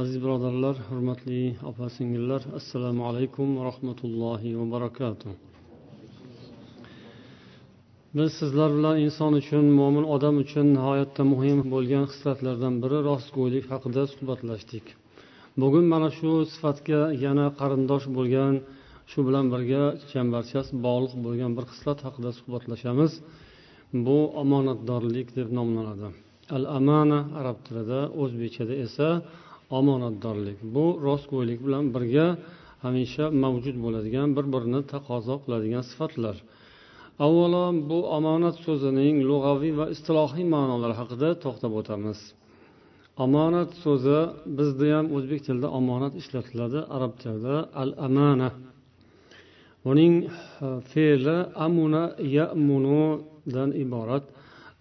Aziz birodarlar hurmatli opa singillar assalomu alaykum va rahmatullohi va barakatuh. Biz sizlar bilan inson uchun mo'min odam uchun nihoyatda muhim bo'lgan xislatlardan biri rostgo'ylik haqida suhbatlashdik. Bugun mana shu sifatga yana qarindosh bo'lgan shu bilan birga chambarchas bog'liq bo'lgan bir xislat haqida suhbatlashamiz. Bu omonatdorlik deb nomlanadi. Al amana arab tilida o'zbekchada esa omonatdorlik. Bu rostgo'ylik bilan birga hamisha mavjud bo'ladigan bir birini taqozo qiladigan sifatlar. Avvalo bu omonat so'zining lug'aviy va istilohiy ma'nolari haqida to'xtab o'tamiz. Omonat so'zi bizda ham o'zbek tilida omonat ishlatiladi arab tilida al amana uning e, fe'li amuna yamunudan iborat.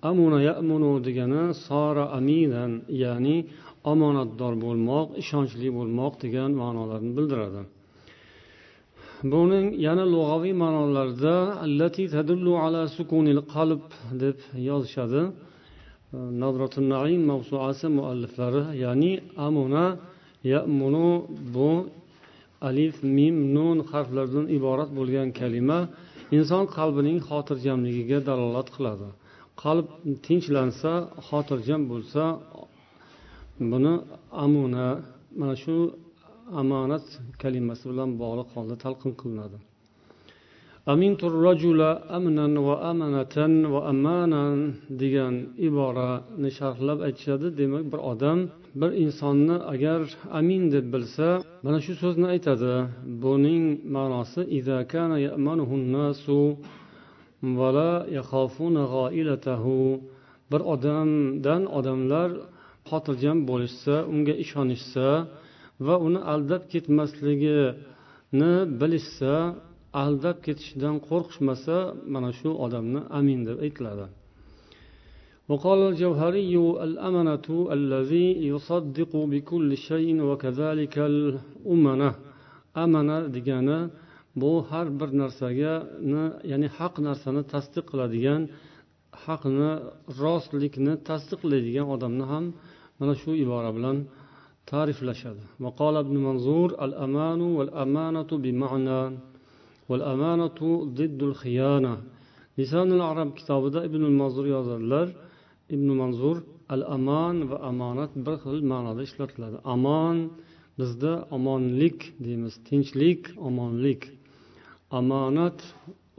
Amuna yamunu degani sora aminan ya'ni omonatdor bo'lmoq ishonchli bo'lmoq degan ma'nolarni bildiradi. Buning yana lug'aviy ma'nolarida allati tadullu ala sukunil qalb deb yozishadi. Nadratun naim mavsuasi mualliflari ya'ni amuna ya'munu bu alif mim nun harflaridan iborat bo'lgan kalima inson qalbining xotirjamligiga dalolat qiladi. Qalb tinchlansa xotirjam bo'lsa buni amuna mana shu amonat kalimasi bilan bog'liq holda talqin qilinadi. Amintur rajula amnan va amanatan va amanan degan iborani sharhlab aytishadi. Demak bir odam bir insonni agar amin deb bilsa mana shu so'zni aytadi. Buning ma'nosi bir odamdan odamlar xotirjam bo'lishsa unga ishonishsa va uni aldab ketmasligini bilishsa aldab ketishidan qo'rqishmasa mana shu odamni amin deb aytiladi وقال الجوهري الأمنة الذي يصدق بكل شيء وكذلك الأمنة أمنة degani bu har bir narsaga ya'ni haq narsani tasdiq qiladigan haqni rostlikni tasdiqlaydigan odamni ham mana shu ibora bilan ta'riflashadi وقال ابن منظور الأمان والأمانة بمعنى والأمانة ضد الخيانة لسان العرب kitobida ibn manzur yozadilar ibn manzur al aman va amonat bir xil ma'noda ishlatiladi amon bizda omonlik deymiz tinchlik omonlik omonat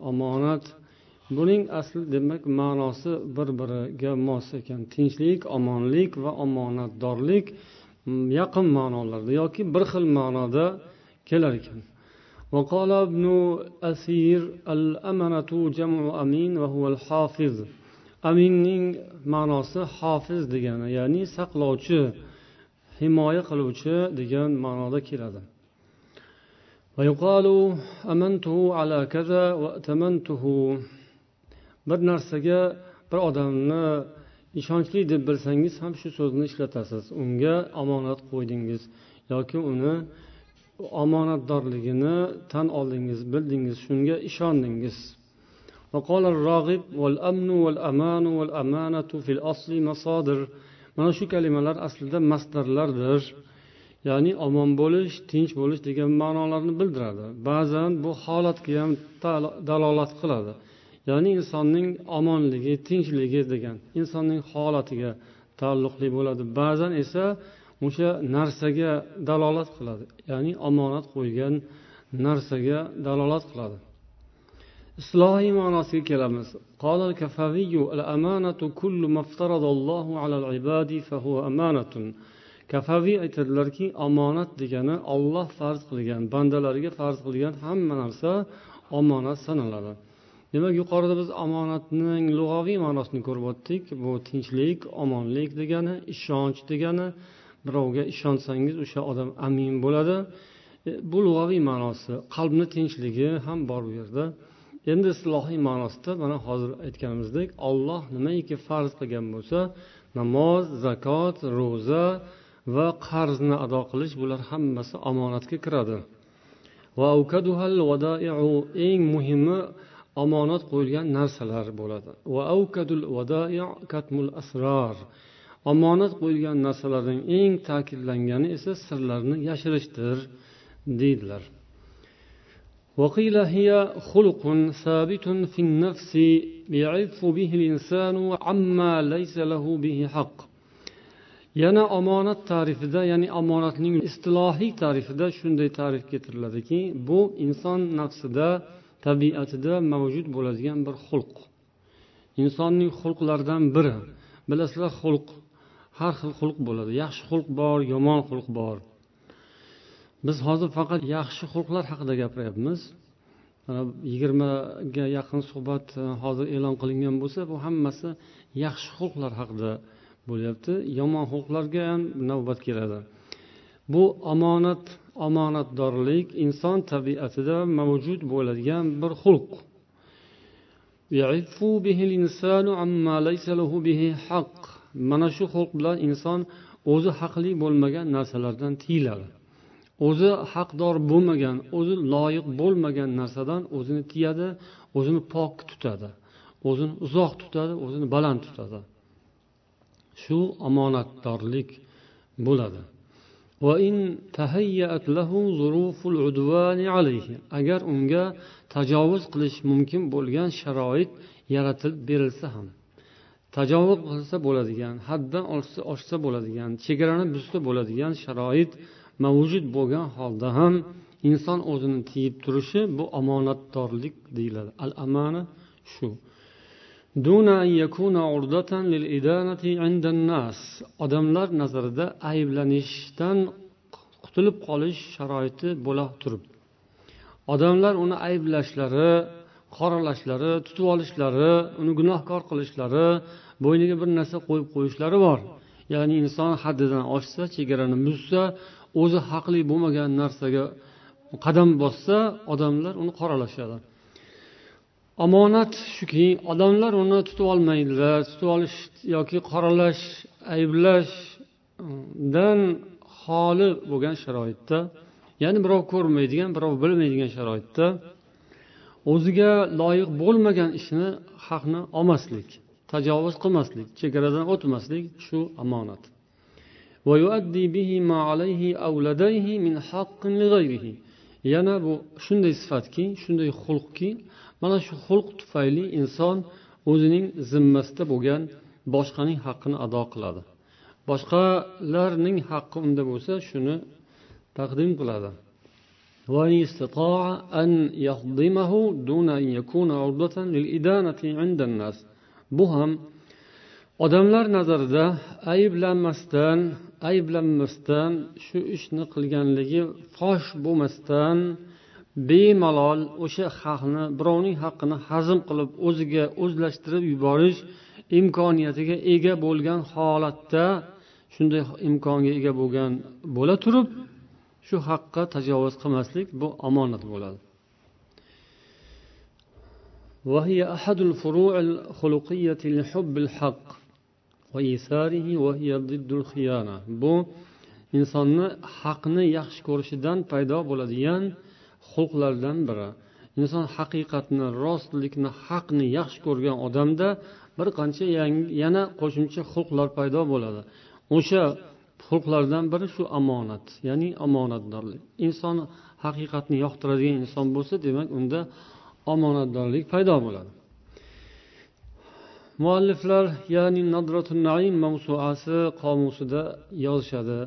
omonat buning asli demak ma'nosi bir biriga mos ekan tinchlik omonlik va omonatdorlik yaqin ma'nolarda yoki bir xil ma'noda kelar ekan وقال ابن أثير الأمنة جمع أمين وهو الحافظ aminning ma'nosi hofiz degani ya'ni saqlovchi himoya qiluvchi degan ma'noda keladi bir narsaga bir odamni ishonchli deb bilsangiz ham shu so'zni ishlatasiz unga omonat qo'ydingiz yoki uni omonatdorligini tan oldingiz bildingiz shunga ishondingiz وقال الراغب والأمن والأمان والأمانة في الأصل مصادر mana shu kalimalar aslida masdarlardir ya'ni omon bo'lish tinch bo'lish degan ma'nolarni bildiradi ba'zan bu holatga ham dalolat qiladi ya'ni insonning omonligi tinchligi degan insonning holatiga taalluqli bo'ladi ba'zan esa o'sha narsaga dalolat qiladi ya'ni omonat qo'ygan narsaga dalolat qiladi islohiy ma'nosiga kelamiz قال الكفاوي الأمانة كل ما افترض الله على العباد فهو أمانة kafaviy aytadilarki omonat degani olloh farz qilgan bandalariga farz qilgan hamma narsa omonat sanaladi Demak yuqorida biz omonatning lug'aviy ma'nosini ko'rib o'tdik. Bu tinchlik omonlik degani ishonch degani. Birovga ishonsangiz o'sha odam amin bo'ladi. E, bu lug'aviy ma'nosi qalbni tinchligi ham bor bu yerda. Endi islohiy ma'nosida mana hozir aytganimizdek olloh nimaiki farz qilgan bo'lsa namoz zakot ro'za va qarzni ado qilish bular hammasi omonatga kiradi. Eng muhimi omonat qo'yilgan narsalar bo'ladi omonat qo'yilgan narsalarning eng ta'kidlangani esa sirlarni yashirishdir deydilar وقيل هي خلق ثابت في النفس يعف به الإنسان عما ليس له به حق yana omonat ta'rifida ya'ni omonatning istilohiy ta'rifida shunday ta'rif keltiriladiki bu inson nafsida tabiatida mavjud bo'ladigan bir xulq. Insonning xulqlaridan biri bilasizlar xulq har xil xulq bo'ladi. Yaxshi xulq bor yomon xulq bor. Biz hozir faqat yaxshi xulqlar haqida gapiryapmiz. Yigirmaga yaqin suhbat e, hozir e'lon qilingan bo'lsa bu hammasi yaxshi xulqlar haqida bo'lyapti. Yomon xulqlarga ham navbat keladi bu omonat omonatdorlik inson tabiatida mavjud bo'ladigan bir xulq. Mana shu xulq bilan inson o'zi haqli bo'lmagan narsalardan tiyiladi. O'zi haqdor bo'lmagan o'zi loyiq bo'lmagan narsadan o'zini tiyadi o'zini pok tutadi o'zini uzoq tutadi o'zini baland tutadi. Shu omonatdorlik bo'ladi. Agar unga tajovuz qilish mumkin bo'lgan sharoit yaratib berilsa ham. Tajovuz qilsa bo'ladigan haddan oshsa bo'ladigan chegarani buzsa bo'ladigan sharoit mavjud bo'lgan holda ham inson o'zini tiyib turishi bu omonatdorlik deyiladi. Al amana shu. دون أن يكون عرضة للإدانة عند الناس odamlar nazarida ayblanishdan qutulib qolish sharoiti bo'la turib. Odamlar uni ayblashlari qoralashlari tutib olishlari uni gunohkor qilishlari bo'yniga bir narsa qo'yib qo'yishlari bor. Ya'ni inson haddidan oshsa chegarani buzsa o'zi haqli bo'lmagan narsaga qadam bossa odamlar uni qoralashadi. Omonat shuki odamlar uni tutib olmaydilar. Tutib olish yoki qoralash ayblashdan xoli bo'lgan sharoitda ya'ni birov ko'rmaydigan birov bilmaydigan sharoitda o'ziga loyiq bo'lmagan ishni haqni olmaslik tajovuz qilmaslik chegaradan o'tmaslik shu omonat. Yana bu shunday sifatki shunday xulqki mana shu xulq tufayli inson o'zining zimmasida bo'lgan boshqaning haqqini ado qiladi. Boshqalarning haqqi unda bo'lsa shuni taqdim qiladi. Bu ham odamlar nazarida ayblanmasdan ayblanmasdan shu ishni qilganligi fosh bo'lmasdan bemalol o'sha haqni birovning haqqini hazm qilib o'ziga o'zlashtirib yuborish imkoniyatiga ega bo'lgan holatda shunday imkonga ega bo'lgan bo'la turib shu haqqa tajovuz qilmaslik bu omonat bo'ladi وهي أحد الفروع الخلقية لحب الحق وإيثاره وهي ضد الخيانة bu insonni haqni yaxshi ko'rishidan paydo bo'ladigan xulqlardan biri. Inson haqiqatni rostlikni haqni yaxshi ko'rgan odamda bir qancha yana qo'shimcha xulqlar paydo bo'ladi. O'sha xulqlardan biri shu omonat ya'ni omonatdorlik. Inson haqiqatni yoqtiradigan inson bo'lsa demak unda omonatdorlik paydo bo'ladi. Mualliflar ya'ni nadratun naim mavsuasi qomusida yozishadi.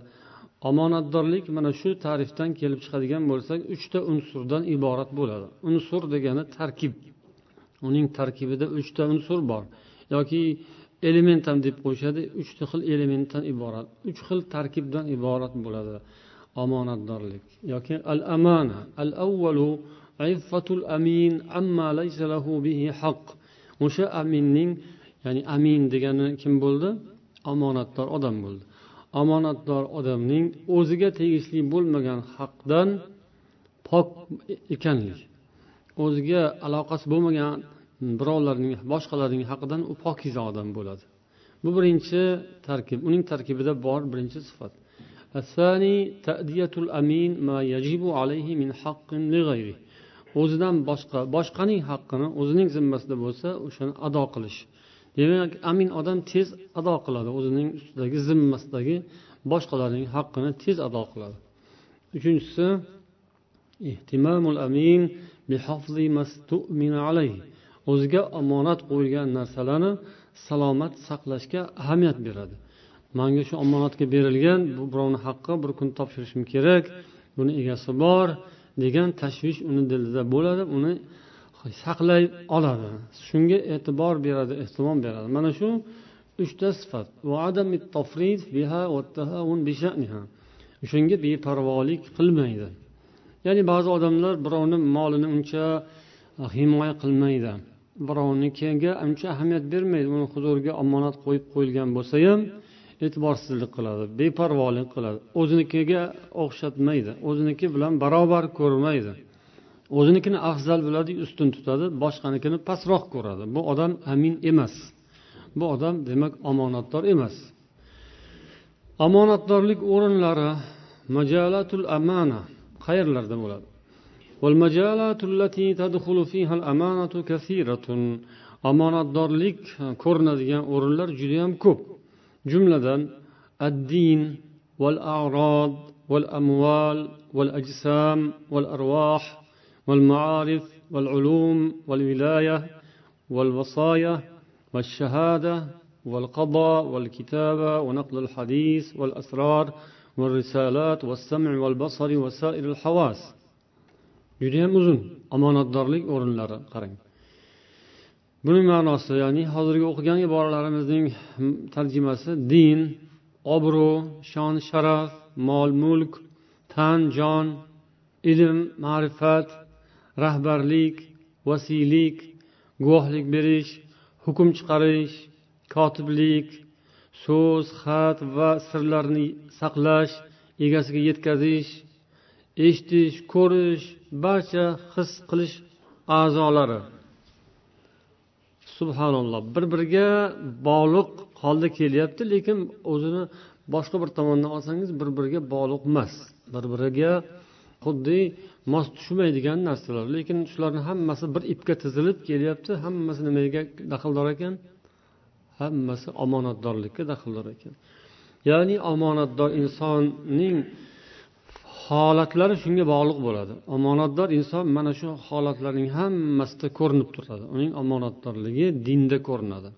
Omonatdorlik mana shu ta'rifdan kelib chiqadigan bo'lsak uchta unsurdan iborat bo'ladi. Unsur degani tarkib. Uning tarkibida uchta unsur bor. Yoki element ham deb qo'yishadi uchta xil elementdan iborat uch xil tarkibdan iborat bo'ladi omonatdorlik. Yoki al amana al avvalu iffatul amin amma laysa lahu bihi haq o'sha aminning ya'ni amin degani kim bo'ldi? Omonatdor odam bo'ldi. Omonatdor odamning o'ziga tegishli bo'lmagan haqdan pok ekanlik. O'ziga aloqasi bo'lmagan birovlarning boshqalarning haqidan u pokiza odam bo'ladi. Bu birinchi tarkib uning tarkibida bor birinchi sifat. O'zidan boshqa boshqaning haqqini o'zining zimmasida bo'lsa o'shani ado qilish. Demak amin odam tez ado qiladi o'zining ustidagi zimmasidagi boshqalarning haqqini tez ado qiladi. Uchinchisi amin o'ziga omonat qo'yilgan narsalarni salomat saqlashga ahamiyat beradi. Manga shu omonatga berilgan bu birovni haqqi bir kun topshirishim kerak buni egasi bor degan tashvish uni dilida bo'ladi uni saqlay oladi. Shunga e'tibor beradi ehtimom beradi. Mana shu uchta sifat. Shunga beparvolik qilmaydi. Ya'ni ba'zi odamlar birovni molini uncha e, himoya qilmaydi. Birovnikiga uncha ahamiyat bermaydi. Uni huzuriga omonat qo'yib qo'yilgan bo'lsa ham e'tiborsizlik qiladi beparvolik qiladi. O'zinikiga o'xshatmaydi. O'ziniki bilan barobar ko'rmaydi. o'zinikini afzal biladi ustun tutadi boshqanikini pastroq ko'radi bu odam amin emas bu odam demak omonatdor emas omonatdorlik o'rinlari majalatul amana qayerlarda bo'ladi omonatdorlik ko'rinadigan o'rinlar judayam ko'p jumladan الدين والأعراض والأموال والأجسام والأرواح والمعارف والعلوم والولاية والوصايا والشهادة والقضاء والكتابة ونقل الحديث والأسرار والرسالات والسمع والبصر وسائر الحواس judayam uzun omonatdorlik o'rinlari qarang buning ma'nosi ya'ni hozirgi o'qigan iboralarimizning tarjimasi din obro' shon sharaf mol mulk tan jon ilm ma'rifat rahbarlik vasiylik guvohlik berish hukm chiqarish kotiblik so'z xat va sirlarni saqlash egasiga yetkazish eshitish ko'rish barcha his qilish a'zolari. Subhanalloh bir biriga bog'liq holda kelyapti lekin o'zini boshqa bir tomondan olsangiz bir biriga bog'liq emas. Bir biriga xuddi mos tushmaydigan narsalar. Lekin shularni hammasi bir ipga tizilib kelyapti. Hammasi nimaga daxldor ekan? Hammasi omonatdorlikka daxldor ekan. Ya'ni omonatdor insonning holatlari shunga bog'liq bo'ladi. Omonatdor inson mana shu holatlarning hammasida ko'rinib turadi. Uning omonatdorligi dinda ko'rinadi.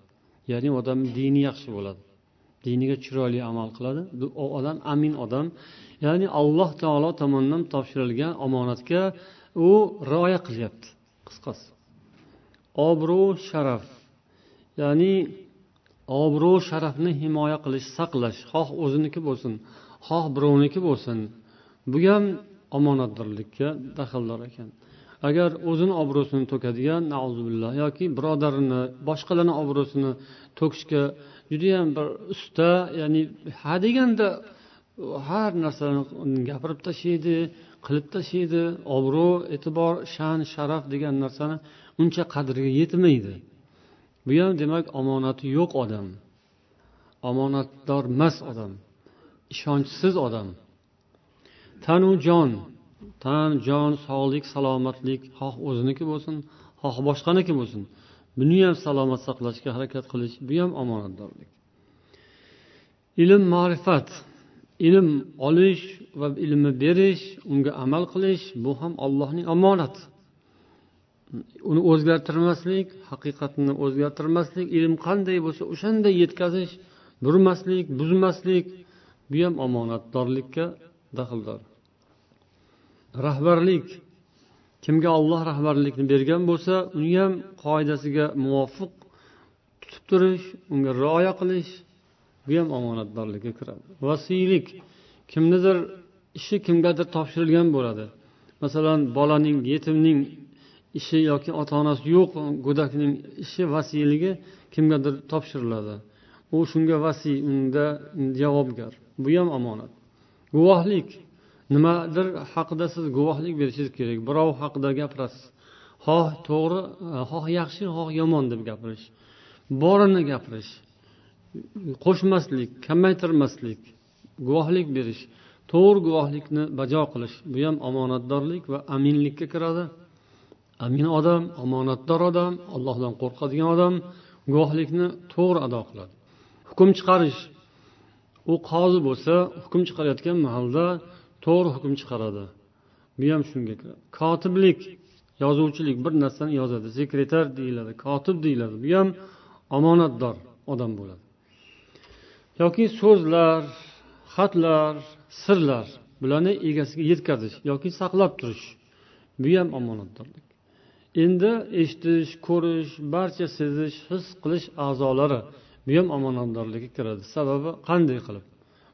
Ya'ni odam dini yaxshi bo'ladi. Diniga chiroyli amal qiladi. U odam amin odam. Ya'ni alloh taolo tomonidan topshirilgan omonatga u rioya qilyapti. Qisqasi obro' sharaf ya'ni obro' sharafni himoya qilish saqlash xoh o'ziniki bo'lsin xoh birovniki bo'lsin bu ham omonatdorlikka daxldor ekan. Agar o'zini obro'sini to'kadigan yoki birodarini boshqalarni obro'sini to'kishga judayam bir usta ya'ni ha deganda har narsani gapirib tashlaydi qilib tashlaydi. Obro' e'tibor sha'n sharaf degan narsani uncha qadriga yetmaydi. Bu ham demak omonati yo'q odam. Omonatdor emas odam. Ishonchsiz odam. Tanu jon. Tan jon sog'lik salomatlik. Xoh o'ziniki bo'lsin xoh boshqaniki bo'lsin. Buni ham salomat saqlashga harakat qilish bu ham omonatdorlik. Ilm ma'rifat. Ilm olish va ilmni berish unga amal qilish bu ham allohning omonati. Uni o'zgartirmaslik haqiqatni o'zgartirmaslik ilm qanday bo'lsa o'shanday yetkazish burmaslik buzmaslik bu ham omonatdorlikka daxldor. Rahbarlik. Kimga olloh rahbarlikni bergan bo'lsa uni ham qoidasiga muvofiq tutib turish unga rioya qilish bu ham omonatdorlikka kiradi. Vasiylik kimnidir ishi kimgadir topshirilgan bo'ladi. Masalan bolaning yetimning ishi yoki ota onasi yo'q go'dakning ishi vasiyligi kimgadir topshiriladi. U shunga vasiy unda javobgar. Bu ham omonat. Guvohlik. Nimadir haqida siz guvohlik berishingiz kerak. Birov haqida gapirasiz. Xoh to'g'ri xoh yaxshi xoh yomon deb gapirish. Borini gapirish. Qo'shmaslik kamaytirmaslik guvohlik berish to'g'ri guvohlikni bajo qilish bu ham omonatdorlik va aminlikka kiradi. Amin odam omonatdor odam allohdan qo'rqadigan odam guvohlikni to'g'ri ado qiladi. Hukm chiqarish. U qozi bo'lsa hukm chiqarayotgan mahalda to'g'ri hukm chiqaradi. Bu ham shunga kiradi. Kotiblik yozuvchilik bir narsani yozadi. Sekretar deyiladi kotib deyiladi. Bu ham omonatdor odam bo'ladi. Yoki so'zlar xatlar sirlar bularni egasiga yetkazish yoki saqlab turish bu ham omonatdorlik. Endi eshitish ko'rish barcha sezish his qilish a'zolari bu ham omonatdorlikka kiradi. Sababi qanday qilib?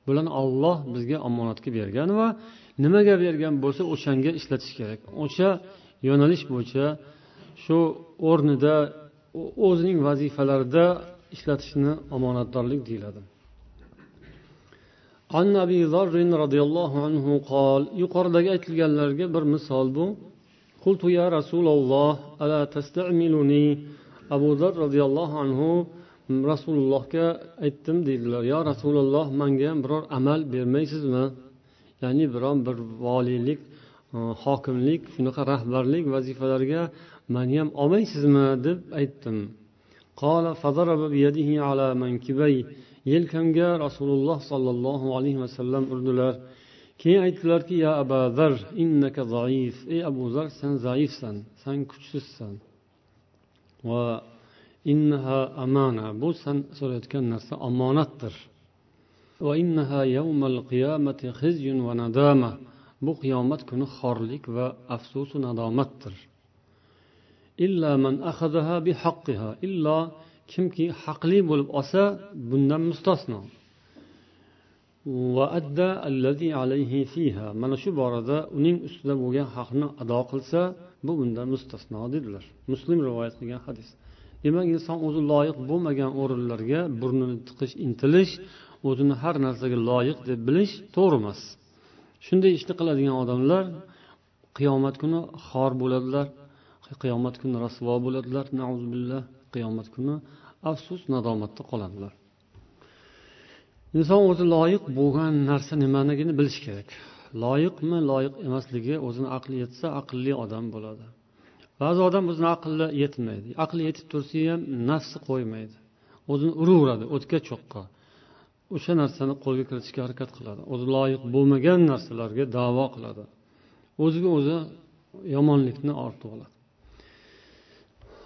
Bularni olloh bizga omonatga bergan va nimaga bergan bo'lsa o'shanga ishlatish kerak. O'sha yo'nalish bo'yicha shu o'rnida o'zining vazifalarida ishlatishni omonatdorlik deyiladi. an abi zarrin roziyallohu anhu qol yuqoridagi aytilganlarga bir misol bu قلت يا رسول الله ألا تستعملني abu zar roziyallohu anhu rasulullohga aytdim deydilar yo rasululloh manga ham biror amal bermaysizmi ya'ni biron bir voliylik hokimlik shunaqa rahbarlik vazifalarga mani ham olmaysizmi deb aytdim Yelkamga rasululloh sollallohu alayhi vasallam urdilar. Keyin aytdilarki ya abazar innaka zaif. Ey abu zar sen zaifsan san kuchsizsan. Va innaha amana. Bu san so'rayotgan narsa omonatdir. Va innaha yawmal qiyamati khizyun va nadama. Bu qiyomat kuni xorlik va afsusu nadomatdir. Illa man akhadaha bihaqqiha illo kimki haqli bo'lib olsa bundan mustasno. Mana shu borada uning ustida bo'lgan haqni ado qilsa bu bundan mustasno dedilar. Muslim rivoyat qilgan hadis. Demak inson o'zi loyiq bo'lmagan o'rinlarga burnini tiqish intilish o'zini har narsaga loyiq deb bilish to'g'ri emas. Shunday ishni qiladigan odamlar qiyomat kuni xor bo'ladilar qiyomat kuni rasvo bo'ladilar qiyomat kuni afsus nadomatda qoladilar. Inson o'zi loyiq bo'lgan narsa nimaligini bilishi kerak. Loyiqmi loyiq emasligi o'zini aqli yetsa aqlli odam bo'ladi. Ba'zi odam o'zini aqli yetmaydi. Aqli yetib tursa ham nafsi qo'ymaydi. O'zini uraveradi o'tga cho'qqa. O'sha narsani qo'lga kiritishga harakat qiladi. O'zi loyiq bo'lmagan narsalarga davo qiladi. O'ziga o'zi yomonlikni ortib oladi.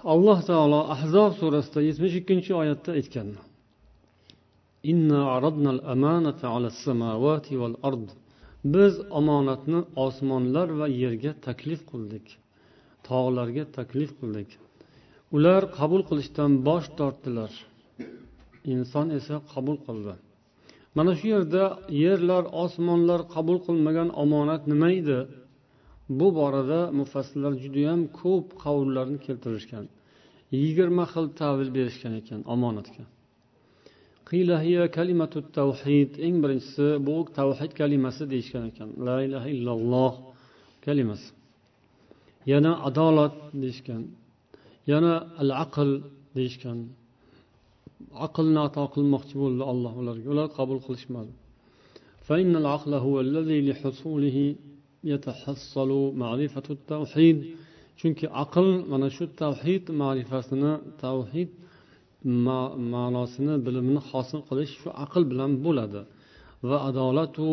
Alloh taolo ahzob surasida yetmish ikkinchi oyatda aytgan. Biz omonatni osmonlar va yerga taklif qildik. Tog'larga taklif qildik. Ular qabul qilishdan bosh tortdilar. Inson esa qabul qildi. Mana shu yerda yerlar osmonlar qabul qilmagan omonat nima edi? Bu borada mufassirlar judayam ko'p qavullarni keltirishgan. Yigirma xil tavil berishgan ekan omonatga. Eng birinchisi bu tavhid kalimasi deyishgan ekan. La ilaha illalloh kalimasi. Yana adolat deyishgan yana al aql deyishgan. Aqlni ato qilmoqchi bo'ldi alloh ularga. Ular qabul qilishmadi. Chunki aql mana shu tavhid ma'rifasini tavhid ma'nosini bilimini hosil qilish shu aql bilan bo'ladi va adolatu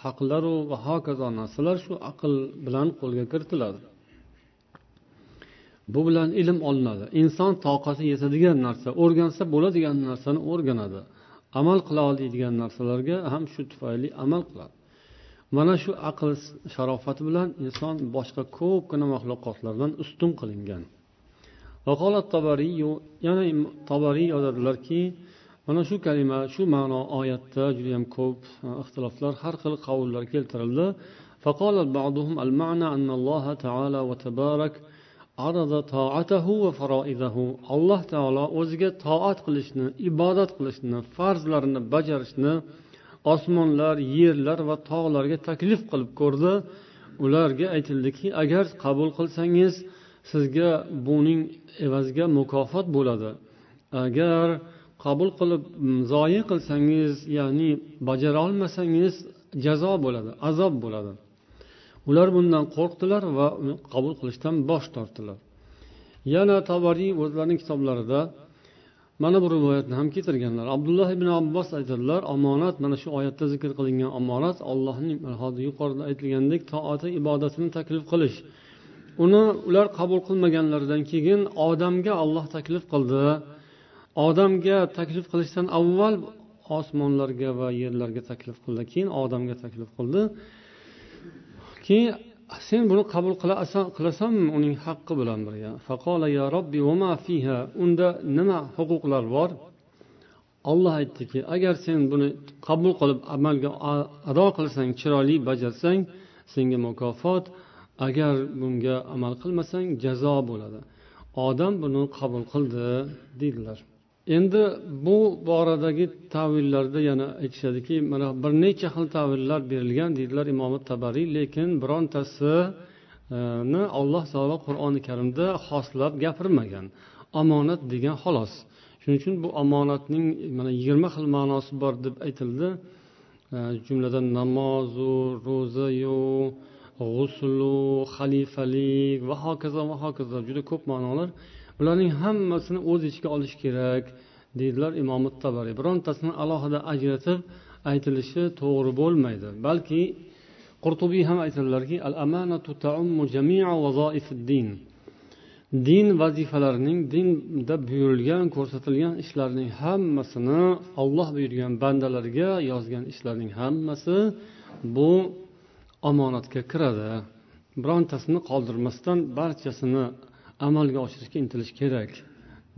haqlaru va hokazo narsalar shu aql bilan qo'lga kiritiladi bu bilan ilm olinadi inson toqati yetadigan narsa o'rgansa bo'ladigan narsani o'rganadi amal qila oladigan narsalarga ham shu tufayli amal qiladi mana shu aql sharofati bilan inson boshqa ko'pgina maxluqotlardan ustun qilingan yana tobariy yozadilarki mana shu kalima shu ma'no oyatda judayam ko'p ixtiloflar har xil qavullar keltirildi فقال بعضهم المعنى أن الله تعالى وتبارك alloh taolo o'ziga toat qilishni ibodat qilishni farzlarini bajarishni osmonlar yerlar va tog'larga taklif qilib ko'rdi. Ularga aytildiki agar qabul qilsangiz sizga buning evaziga mukofot bo'ladi. Agar qabul qilib zoyi qilsangiz ya'ni bajara olmasangiz jazo bo'ladi azob bo'ladi. Ular bundan qo'rqdilar va uni qabul qilishdan bosh tortdilar. Yana tabariy o'zlarining kitoblarida mana bu rivoyatni ham keltirganlar. Abdulloh ibn abbos aytadilar omonat mana shu oyatda zikr qilingan omonat allohning yuqorida aytilgandek toati ibodatini taklif qilish uni ular qabul qilmaganlaridan keyin odamga olloh taklif qildi. Odamga taklif qilishdan avval osmonlarga va yerlarga taklif qildi keyin odamga taklif qildi. Keyin Ah, sen buni qabul qilasanmi? Uning haqqi bilan birga. Faqola ya robbi vama fiha? Unda nima huquqlar bor? Olloh aytdiki agar sen buni qabul qilib amalga ado qilsang chiroyli bajarsang senga mukofot. Agar bunga amal qilmasang jazo bo'ladi. Odam buni qabul qildi deydilar. Endi bu boradagi tavillarda yana aytishadiki mana bir necha xil tavillar berilgan deydilar imom tabariy lekin birontasini e, alloh taolo qur'oni karimda xoslab gapirmagan. Omonat degan xolos. Shuning uchun bu omonatning mana yigirma xil ma'nosi bor deb aytildi. E, jumladan namozu ro'zayu g'uslu xalifalik va hokazo va hokazo juda ko'p ma'nolar. Bularning hammasini o'z ichiga olish kerak deydilar imom tabariy birontasini alohida ajratib aytilishi to'g'ri bo'lmaydi. Balki qurtubiy ham aytadilarki al amanatu din din vazifalarining dinda buyurilgan ko'rsatilgan ishlarning hammasini olloh buyurgan bandalarga yozgan ishlarning hammasi bu omonatga kiradi. Birontasini qoldirmasdan barchasini amalga oshirishga intilish kerak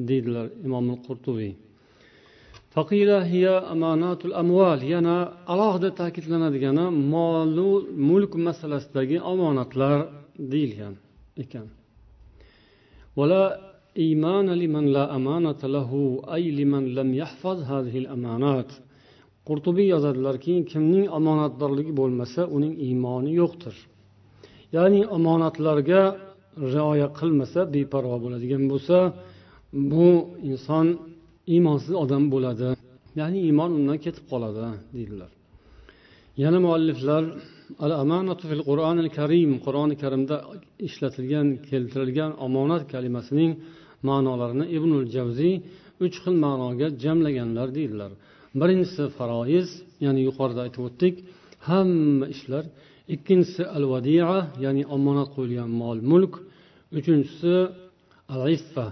deydilar imom qurtubiy yana alohida ta'kidlanadigani molu mulk masalasidagi omonatlar deyilgan ekan إيمان لمن لا أمانة له أي لمن لم يحفظ هذه الأمانات qurtubiy yozadilarki kimning omonatdorligi bo'lmasa uning iymoni yo'qdir ya'ni omonatlarga rioya qilmasa beparvo bo'ladigan bo'lsa bu inson iymonsiz odam bo'ladi. Ya'ni iymon undan ketib qoladi deydilar. Yana mualliflar al amanatu fil qur'onil karim qur'oni karimda ishlatilgan keltirilgan omonat kalimasining ma'nolarini ibnul javziy uch xil ma'noga jamlaganlar deydilar. Birinchisi faroiz ya'ni yuqorida aytib o'tdik hamma ishlar. Ikkinchisi al vadia ya'ni omonat qo'yilgan mol mulk uchinchisi al iffa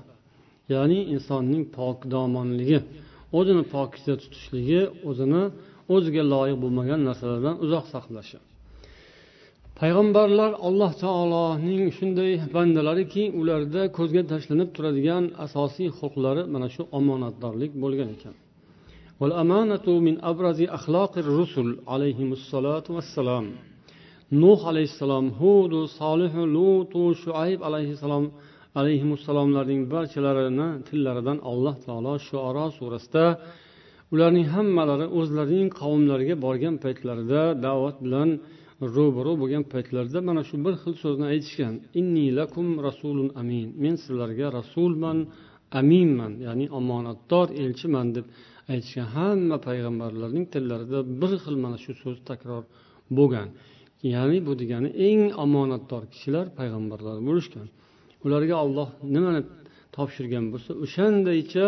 ya'ni insonning pok domonligi o'zini pokiza tutishligi o'zini o'ziga loyiq bo'lmagan narsalardan uzoq saqlashi. Payg'ambarlar alloh taoloning shunday bandalariki ularda ko'zga tashlanib turadigan asosiy xulqlari mana shu omonatdorlik bo'lgan ekan. Min الرسل rusul alayhimussalatu والسلام nuh alayhissalom hudu solihu lutu shuayb alayhissalom alayhissalomlarning barchalarini tillaridan alloh taolo shuaro surasida ularning hammalari o'zlarining qavmlariga borgan paytlarida da'vat bilan ro'baro bo'lgan paytlarida mana shu bir xil so'zni aytishgan. Inni lakum rasulun amin. Men sizlarga rasulman aminman ya'ni omonatdor elchiman deb aytishgan hamma payg'ambarlarning tillarida bir xil mana shu so'z takror bo'lgan. Ya'ni bu degani eng omonatdor kishilar payg'ambarlar bo'lishgan. Ularga olloh nimani topshirgan bo'lsa o'shandaycha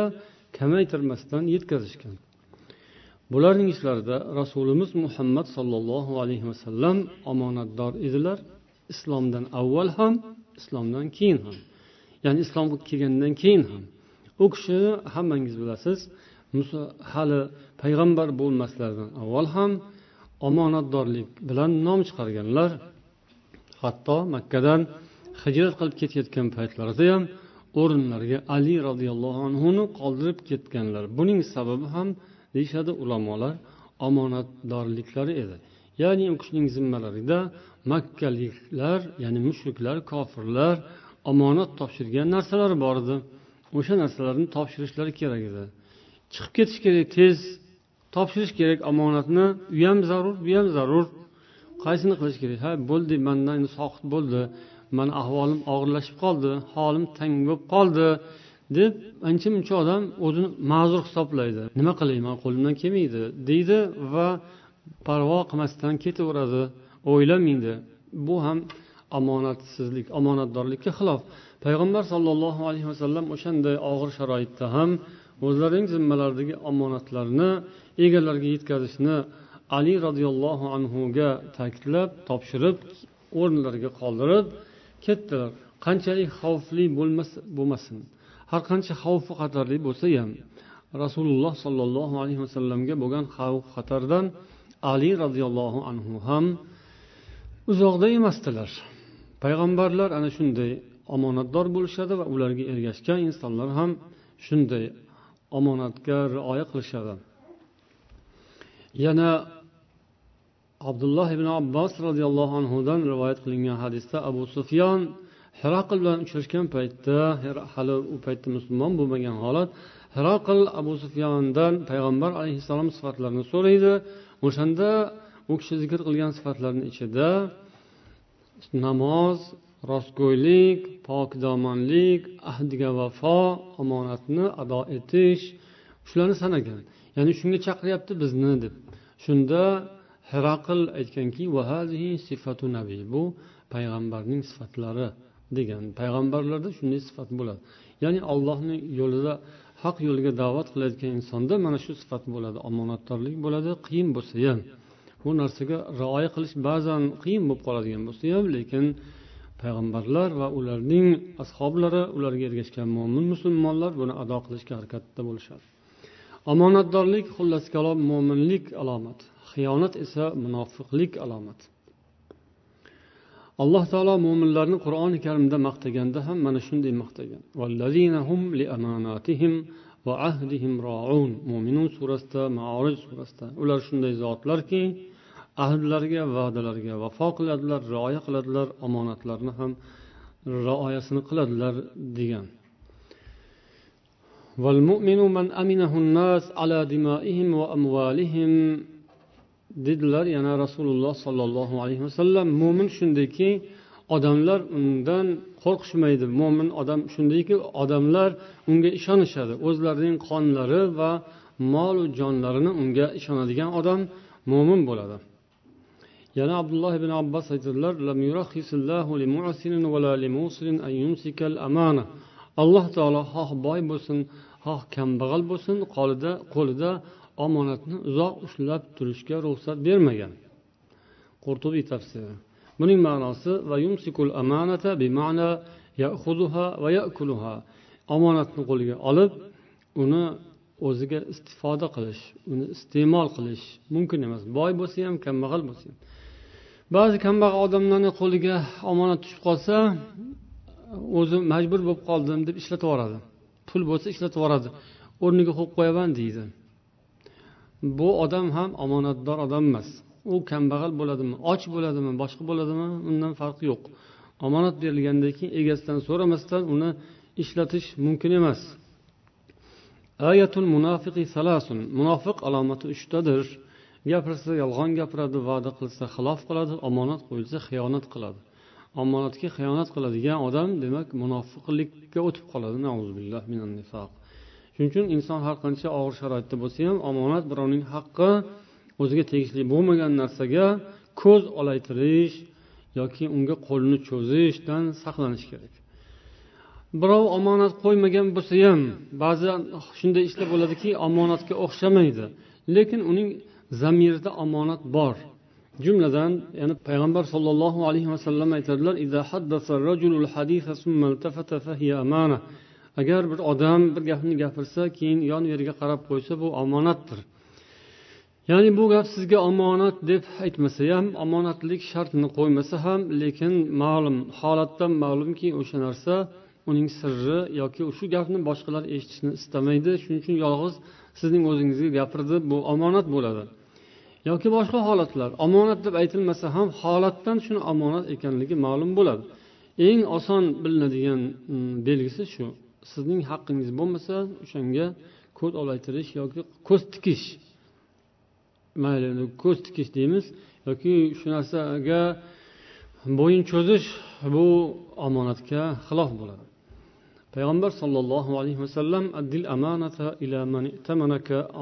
kamaytirmasdan yetkazishgan. Bularning ishlarida rasulimiz muhammad sollallohu alayhi vasallam omonatdor edilar. Islomdan avval ham islomdan keyin ham. Ya'ni islomga kelgandan keyin ham. U kishini hammangiz bilasiz hali payg'ambar bo'lmaslaridan avval ham omonatdorlik bilan nom chiqarganlar hatto makkadan hijrat qilib ketayotgan paytlarida ham o'rinlariga ali roziyallohu anhuni qoldirib ketganlar. Buning sababi ham deyishadi ulamolar omonatdorliklari edi. Ya'ni u kishining zimmalarida makkaliklar ya'ni mushriklar kofirlar omonat topshirgan narsalar bor edi. O'sha narsalarni topshirishlari kerak edi. Chiqib ketish kerak tez topshirish kerak omonatni. U ham zarur bu ham zarur. Qaysini qilish kerak? Ha bo'ldi mandan endi soqit bo'ldi. Mani ahvolim og'irlashib qoldi holim tang bo'lib qoldi deb ancha muncha odam o'zini ma'zur hisoblaydi. Nima qilay man qo'limdan kelmaydi deydi va parvo qilmasdan ketaveradi. O'ylamaydi. Bu ham omonatsizlik omonatdorlikka xilof. Payg'ambar sollallohu alayhi vasallam o'shanday og'ir sharoitda ham o'zlarining zimmalaridagi omonatlarni egalariga yetkazishni ali roziyallohu anhuga ta'kidlab topshirib o'rnlariga qoldirib ketdilar. Qanchalik xavfli bo'lmasin. Har qancha xavfu xatarli bo'lsa ham rasululloh sollallohu alayhi vasallamga bo'lgan xavf xatardan ali roziyallohu anhu ham uzoqda emasdilar. Payg'ambarlar ana shunday omonatdor bo'lishadi va ularga ergashgan insonlar ham shunday omonatga rioya qilishadi. Yana abdulloh ibn abbos roziyallohu anhudan rivoyat qilingan hadisda abu sufyon hiraql bilan uchrashgan paytda hali u paytda musulmon bo'lmagan holat hiraql abu sufyondan payg'ambar alayhissalom sifatlarini so'raydi. O'shanda u kishi zikr qilgan sifatlarni ichida namoz rostgo'ylik pokdomonlik ahdiga vafo omonatni ado etish shularni sanagan. Ya'ni shunga chaqiryapti bizni deb. Shunda hiraql aytganki bu payg'ambarning sifatlari degan. Payg'ambarlarda shunday sifat bo'ladi. Ya'ni allohni yo'lida haq yo'lga da'vat qilayotgan insonda mana shu sifat bo'ladi. Omonatdorlik bo'ladi qiyin bo'lsa ham bu narsaga rioya qilish ba'zan qiyin bo'lib qoladigan bo'lsa ham lekin payg'ambarlar va ularning ashoblari ularga ergashgan mo'min musulmonlar buni ado qilishga harakatda bo'lishadi. Omonatdorlik xullas kalom mo'minlik alomati xiyonat esa munofiqlik alomati alloh taolo mo'minlarni qur'oni karimda maqtaganda ham mana shunday maqtagan. Mo'minun surasida maorij surasida. Ular shunday zotlarki ahdlariga va'dalarga vafo qiladilar rioya qiladilar omonatlarni ham rioyasini qiladilar degan والمؤمن من أمنه الناس على دمائهم وأموالهم dedilar yana rasululloh sollallohu alayhi vasallam mo'min shundayki odamlar undan qo'rqishmaydi mo'min odam shundayki odamlar unga ishonishadi o'zlarining qonlari va molu jonlarini unga ishonadigan odam mo'min bo'ladi Yana abdulloh ibn abbos aytadilar alloh taolo xoh boy bo'lsin xoh kambag'al bo'lsin qo'lida qo'lida omonatni uzoq ushlab turishga ruxsat bermagan. Qurtubiy tafsiri. Buning ma'nosi omonatni qo'liga olib uni o'ziga istifoda qilish uni iste'mol qilish mumkin emas. Boy bo'lsa ham kambag'al bo'lsa ham. Ba'zi kambag'al odamlarni qo'liga omonat tushib qolsa o'zi majbur bo'lib qoldim deb ishlatib yuboradi pul bo'lsa ishlatib yuboradi o'rniga qo'yib qo'yaman deydi. Bu odam ham omonatdor odam emas. U kambag'al bo'ladimi och bo'ladimi boshqa bo'ladimi undan farqi yo'q. Omonat berilgandan keyin egasidan so'ramasdan uni ishlatish mumkin emas. Ayatul munofiqi salasun. Munofiq alomati uchtadir. Gapirsa yolg'on gapiradi va'da qilsa xilof qiladi omonat qo'yilsa xiyonat qiladi. Omonatga xiyonat qiladigan odam demak munofiqlikka o'tib qoladi. Shuning uchun inson har qancha og'ir sharoitda bo'lsa ham omonat birovning haqqi o'ziga tegishli bo'lmagan narsaga ko'z olaytirish yoki unga qo'lni cho'zishdan saqlanish kerak. Birov omonat qo'ymagan bo'lsa ham ba'zan shunday ishlar bo'ladiki omonatga o'xshamaydi. Lekin uning zamirida omonat bor. Jumladan ya'ni payg'ambar sollallohu alayhi vasallam aytadilar agar bir odam bir gapni gapirsa keyin yon veriga qarab qo'ysa bu omonatdir. Ya'ni bu gap sizga omonat deb aytmasa ham omonatlik shartini qo'ymasa ham lekin ma'lum holatdan ma'lumki o'sha narsa uning sirri yoki shu gapni boshqalar eshitishni istamaydi. Shuning uchun yolg'iz sizning o'zingizga gapirdi bu omonat bo'ladi. Yoki boshqa holatlar omonat deb aytilmasa ham holatdan shuni omonat ekanligi ma'lum bo'ladi. Eng oson bilinadigan mm, belgisi shu. Sizning haqqingiz bo'lmasa o'shanga ko'z olaytirish yoki ko'z tikish. Mayli ko'z tikish deymiz. Yoki shu narsaga bo'yin cho'zish bu omonatga xilof bo'ladi. Payg'ambar sollallohu alayhi vasallam addil amanata ila man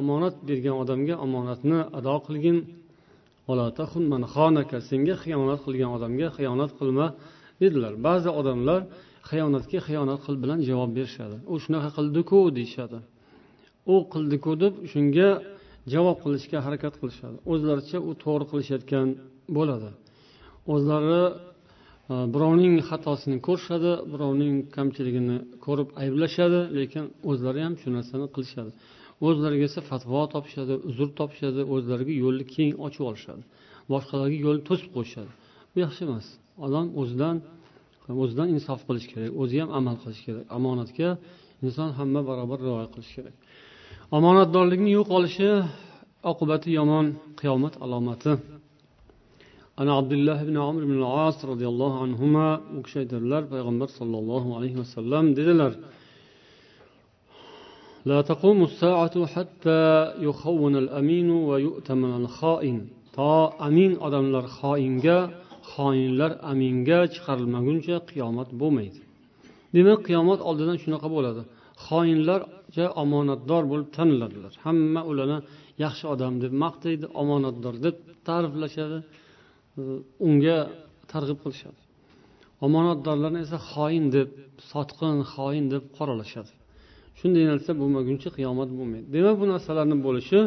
omonat bergan odamga omonatni ado qilgin. Senga xiyonat qilgan odamga xiyonat qilma dedilar. Ba'zi odamlar xiyonatga xiyonat qil bilan javob berishadi. U shunaqa qildiku deyishadi. U qildiku deb shunga javob qilishga harakat qilishadi. O'zlaricha u to'g'ri qilishayotgan bo'ladi. O'zlari Э, birovning xatosini ko'rishadi birovning kamchiligini ko'rib ayblashadi lekin o'zlari ham shu narsani qilishadi. O'zlariga esa fatvo topishadi uzr topishadi o'zlariga yo'lni keng ochib olishadi boshqalarga yo'lni to'sib qo'yishadi. Bu yaxshi emas. Odam o'zidan o'zidan insof qilish kerak o'zi ham amal qilish kerak. Omonatga inson hamma barobar rioya qilishi kerak. Omonatdorlikni yo'qolishi oqibati yomon qiyomat alomati. ana abdulloh ibn amr ibn as roziyallohu anhu u kishi aytadilar payg'ambar sollallohu alayhi vasallam dedilar لا تقوم الساعة حتى يخون الأمين ويؤتمن الخائن to amin odamlar xoinga xoinlar aminga chiqarilmaguncha qiyomat bo'lmaydi demak qiyomat oldidan shunaqa bo'ladi xoinlarcha omonatdor bo'lib taniladilar hamma ularni yaxshi odam deb maqtaydi omonatdor deb ta'riflashadi Unga targ'ib qilishadi. Omonatdorlarni esa xoin deb sotqin xoin deb qoralashadi. Shunday narsa bo'lmaguncha qiyomat bo'lmaydi. Demak bu narsalarni bo'lishi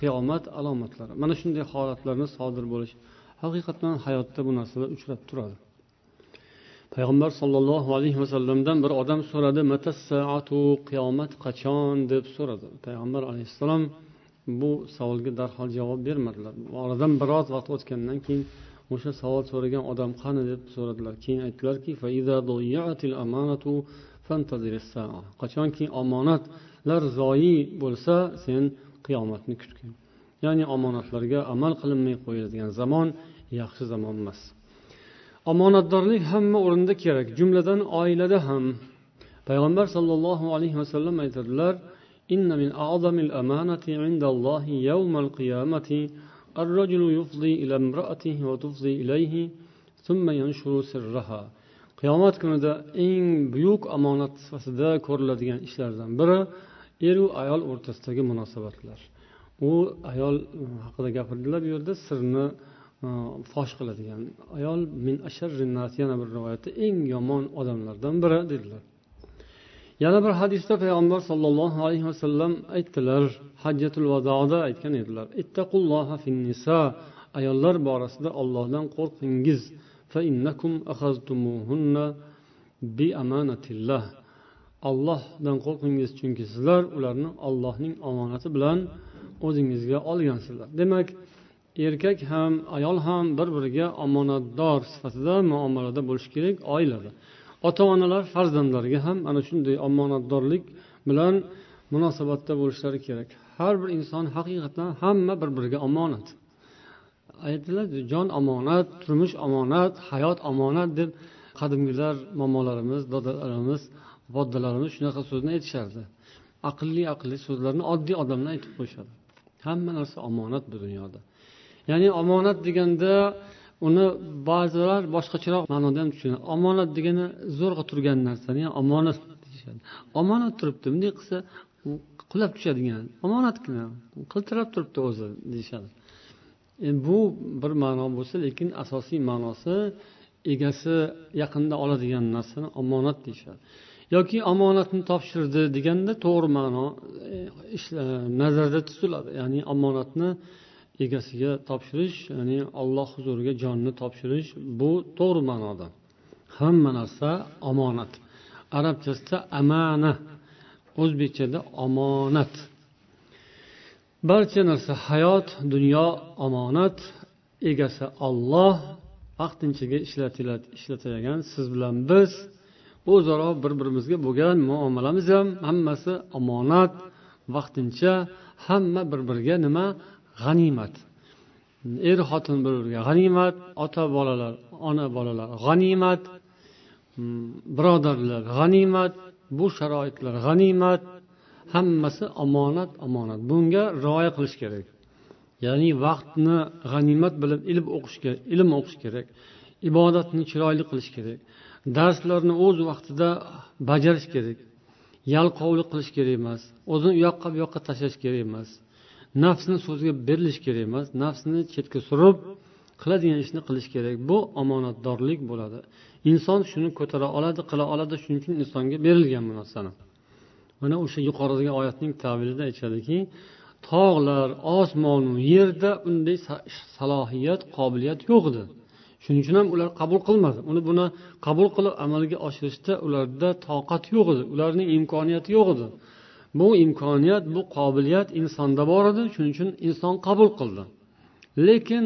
qiyomat alomatlari. Mana shunday holatlarni sodir bo'lishi haqiqatdan hayotda bu narsalar uchrab turadi. Payg'ambar sollallohu alayhi vasallamdan bir odam so'radi qiyomat qachon? deb so'radi. Payg'ambar alayhissalom bu savolga darhol javob bermadilar. Oradan biroz vaqt o'tgandan keyin o'sha savol so'ragan odam qani deb so'radilar. Keyin aytdilarki qachonki omonatlar zoyi bo'lsa sen qiyomatni kutgin. Ya'ni omonatlarga amal qilinmay qo'yiladigan zamon yaxshi zamon emas. Omonatdorlik hamma o'rinda kerak jumladan oilada ham. Payg'ambar sollallohu alayhi vasallam aytadilar إن من أعظم الأمانة عند الله يوم القيامة الرجل يفضي إلى امرأته وتفضي إليه ثم ينشر سرها qiyomat kunida eng buyuk omonat sifatida ko'riladigan ishlardan biri eru ayol o'rtasidagi munosabatlar u ayol e, haqida gapirdilar bu yerda sirni e, fosh qiladigan ayol min yana bir rivoyatda eng yomon odamlardan biri dedilar Yana bir hadisda payg'ambar sollallohu alayhi vasallam aytdilar hajjatul vadoda aytgan edilar. Ittaqulloha nisa ayollar borasida ollohdan qo'rqingiz. Ollohdan qo'rqingiz chunki sizlar ularni ollohning omonati bilan o'zingizga olgansizlar. Demak erkak ham ayol ham bir biriga omonatdor sifatida muomalada bo'lishi kerak oilada. Ota onalar farzandlariga ham ana shunday omonatdorlik bilan munosabatda bo'lishlari kerak. Har bir inson haqiqatdan hamma bir biriga omonat. Aytdilar jon omonat turmush omonat hayot omonat deb qadimgilar momolarimiz dodalarimiz boddalarimiz shunaqa so'zni aytishardi. Aqlli aqlli so'zlarni oddiy odamlar aytib qo'yishadi. Hamma narsa omonat bu dunyoda. Ya'ni omonat deganda uni ba'zilar boshqacharoq ma'noda ham tushunadi. Omonat degani zo'rg'a turgan narsani ham omonat deyishadi. Omonat turibdi bunday qilsa qulab tushadigan omonatgina qiltirab turibdi o'zi deyishadi. E, bu bir ma'no bo'lsa lekin asosiy ma'nosi egasi yaqinda oladigan narsani omonat deyishadi. Yoki omonatni topshirdi deganda to'g'ri ma'no e, e, nazarda tutiladi. Ya'ni omonatni egasiga topshirish ya'ni alloh huzuriga jonni topshirish bu to'g'ri ma'noda. Hamma narsa omonat. Arabchasida amana o'zbekchada omonat. Barcha narsa hayot dunyo omonat egasi olloh vaqtinchaga ishlatiladigan siz bilan biz o'zaro bir birimizga bo'lgan muomalamiz ham hammasi omonat vaqtincha hamma bir biriga nima? G'animat. Er xotin bir biriga g'animat ota bolalar ona bolalar g'animat mm, birodarlar g'animat bu sharoitlar g'animat hammasi omonat omonat. Bunga rioya qilish kerak. Ya'ni vaqtni g'animat bilib ilm o'qish kerak ilm o'qish kerak ibodatni chiroyli qilish kerak darslarni o'z vaqtida bajarish kerak yalqovlik qilish kerak emas o'zini u yoqqa bu yoqqa tashlash kerak emas. Nafsni so'ziga berilish kerak emas nafsni chetga surib qiladigan ishni qilish kerak. Bu omonatdorlik bo'ladi. Inson shuni ko'tara oladi qila oladi shuning uchun insonga berilgan bu narsani. Mana o'sha yuqoridagi oyatning tavilida aytishadiki tog'lar osmonu yerda unday salohiyat qobiliyat yo'q edi shuning uchun ham ular qabul qilmadi. Uni buni qabul qilib amalga oshirishda ularda toqat yo'q edi ularning imkoniyati yo'q edi bu imkoniyat bu qobiliyat insonda bor edi shuning uchun inson qabul qildi. Lekin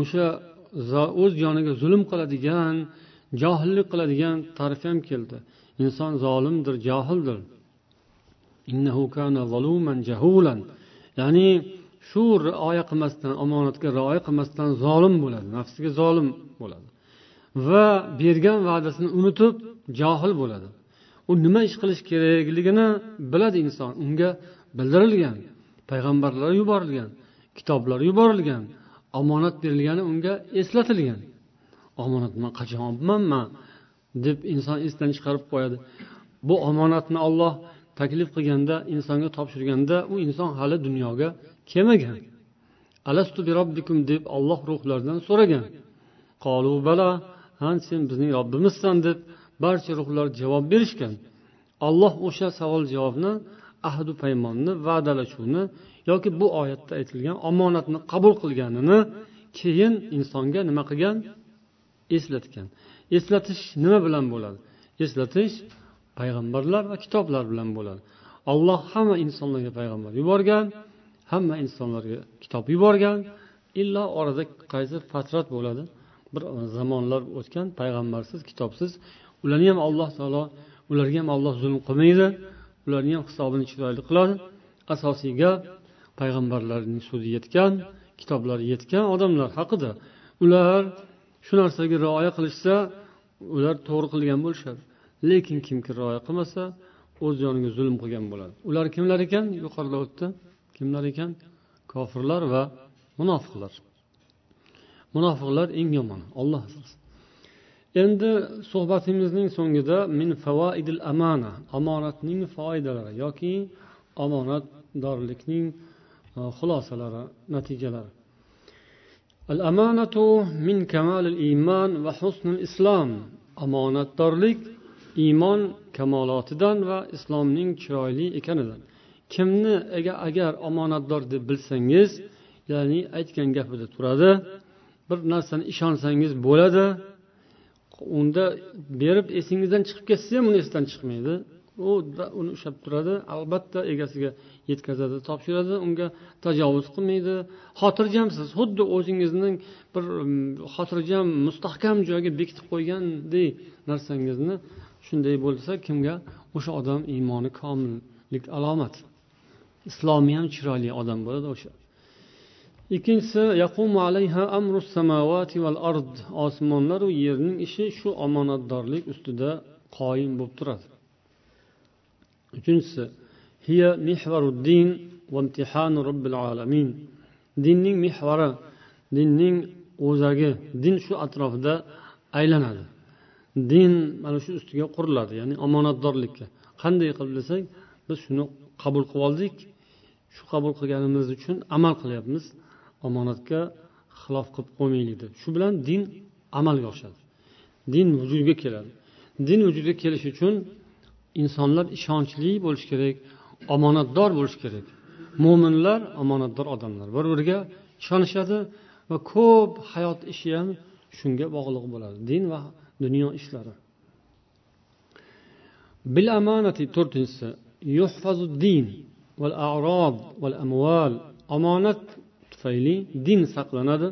o'sha o'z joniga zulm qiladigan johillik qiladigan tarif ham keldi. Inson zolimdir johildir. Ya'ni shu rioya qilmasdan omonatga rioya qilmasdan zolim bo'ladi nafsiga zolim bo'ladi. Va bergan va'dasini unutib johil bo'ladi. U nima ish qilish kerakligini biladi inson. Unga bildirilgan payg'ambarlar yuborilgan kitoblar yuborilgan omonat berilgani unga eslatilgan. Omonat man qachon olibman man deb inson esdan chiqarib qo'yadi. Bu omonatni olloh taklif qilganda insonga topshirganda u inson hali dunyoga kelmagan. Alastu birobbikum deb olloh ruhlardan so'ragan. Qolu bala ha sen bizning robbimizsan deb barcha ruhlar javob berishgan alloh o'sha savol javobni ahdu paymonni va'dalashuvni yoki bu oyatda aytilgan omonatni qabul qilganini keyin insonga nima qilgan? Eslatgan. Eslatish nima bilan bo'ladi? Eslatish payg'ambarlar va kitoblar bilan bo'ladi. Olloh hamma insonlarga payg'ambar yuborgan hamma insonlarga kitob yuborgan illo orada qaysi fatrat bo'ladi? Bir zamonlar o'tgan payg'ambarsiz kitobsiz ularni ham alloh taolo ularga ham alloh zulm qilmaydi. Ularni ham hisobini chiroyli qiladi. Asosiy gap payg'ambarlarning so'zi yetgan kitoblari yetgan odamlar haqida. Ular shu narsaga rioya qilishsa ular to'g'ri qilgan bo'lishadi. Lekin kimki rioya qilmasa o'z joniga zulm qilgan bo'ladi. Ular kimlar ekan? Yuqorida o'tdi. Kimlar ekan? Kofirlar va munofiqlar. Munofiqlar eng yomoni olloh asrasin. Endi suhbatimizning so'ngida min favoidil amana omonatning foydalari yoki omonatdorlikning e, xulosalari natijalari. Al amanatu min kamalil iymon va husnul islom omonatdorlik iymon kamolotidan va islomning chiroyli ekanidan. Kimni agar omonatdor deb bilsangiz ya'ni aytgan gapida turadi bir narsani ishonsangiz bo'ladi unda berib esingizdan chiqib ketsa ham uni esdan chiqmaydi. U uni ushlab turadi albatta egasiga yetkazadi topshiradi unga tajovuz qilmaydi. Xotirjamsiz xuddi o'zingizning bir mm, xotirjam mustahkam joyga bekitib qo'ygandek narsangizni shunday bo'lsa kimga? O'sha odam iymoni komillik alomati islomiy ham chiroyli odam bo'ladi o'sha. Ikkinchisi osmonlaru yerning ishi shu omonatdorlik ustida qoyim bo'lib turadi. Uchinchisi hiya mihvaruddin va imtihanu robbil alamin. Dinning mehvari dinning o'zagi din shu atrofida aylanadi. Din mana shu ustiga quriladi ya'ni omonatdorlikka. Qanday qilib desak biz shuni qabul qilib oldik. Shu qabul qilganimiz uchun amal qilyapmiz. Omonatga xilof qilib qo'ymaylik deb. Shu bilan din amalga oshadi. Din vujudga keladi. Din vujudga kelishi uchun insonlar ishonchli bo'lishi kerak omonatdor bo'lishi kerak. Mo'minlar omonatdor odamlar bir biriga ishonishadi va ko'p hayot ishi ham shunga bog'liq bo'ladi. Din va dunyo ishlari. Bil amonati to'rtinchisi yuhfazu din val arob val amval omonat tufayli din saqlanadi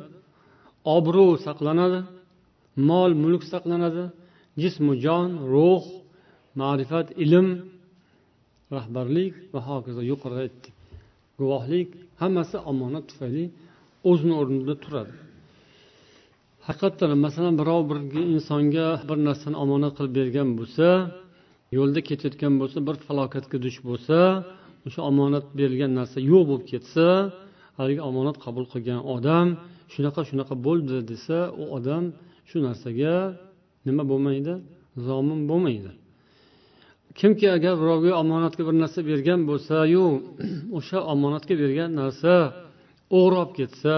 obro' saqlanadi mol mulk saqlanadi jismu jon ruh ma'rifat ilm rahbarlik va hokazo yuqorida aytdik. Guvohlik hammasi omonat tufayli o'zini o'rnida turadi. Haqiqatdan masalan birov bir insonga bir narsani omonat qilib bergan bo'lsa yo'lda ketayotgan bo'lsa bir falokatga duch bo'lsa o'sha omonat berilgan narsa yo'q bo'lib ketsa haligi omonat qabul qilgan odam shunaqa shunaqa bo'ldi desa u odam shu narsaga nima bo'lmaydi? Zomin bo'lmaydi. Kimki agar birovga omonatga bir narsa bergan bo'lsayu o'sha omonatga bergan narsa o'g'ri olib ketsa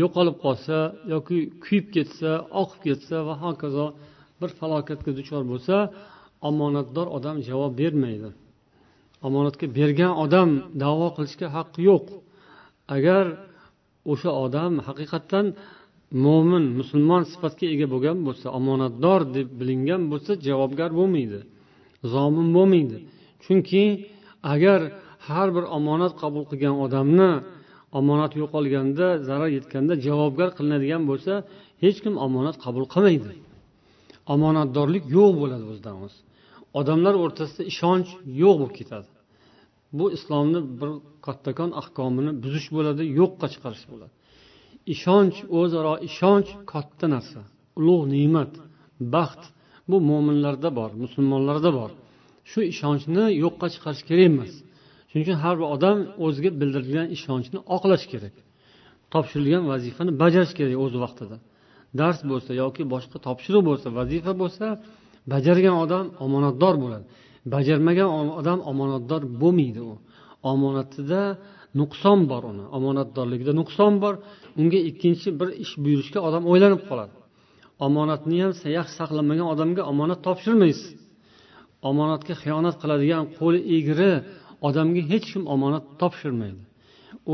yo'qolib qolsa yoki kuyib ketsa oqib ketsa va hokazo bir falokatga duchor bo'lsa omonatdor odam javob bermaydi. Omonatga bergan odam davo qilishga haqqi yo'q. Agar o'sha odam haqiqatdan mo'min musulmon sifatga ega bo'lgan bo'lsa omonatdor deb bilingan bo'lsa javobgar bo'lmaydi zomin bo'lmaydi. Chunki agar har bir omonat qabul qilgan odamni omonat yo'qolganda zarar yetganda javobgar qilinadigan bo'lsa hech kim omonat qabul qilmaydi. Omonatdorlik yo'q bo'ladi o'zidan o'zi. Odamlar o'rtasida ishonch yo'q bo'lib ketadi. Bu islomni bir kattakon ahkomini buzish bo'ladi yo'qqa chiqarish bo'ladi. Ishonch o'zaro ishonch katta narsa ulug' ne'mat baxt bu mo'minlarda bor musulmonlarda bor. Shu ishonchni yo'qqa chiqarish kerak emas. Shuning uchun har bir odam o'ziga bildirilgan ishonchni oqlash kerak. Topshirilgan vazifani bajarish kerak o'z vaqtida. Dars bo'lsa yoki boshqa topshiriq bo'lsa vazifa bo'lsa bajargan odam omonatdor bo'ladi. Bajarmagan odam omonatdor bo'lmaydi u. Omonatida nuqson bor uni. Omonatdorligida nuqson bor. Unga ikkinchi bir ish buyurishga odam o'ylanib qoladi. Omonatni ham yaxshi saqlamagan odamga omonat topshirmaysiz. Omonatga xiyonat qiladigan qo'li egri odamga hech kim omonat topshirmaydi.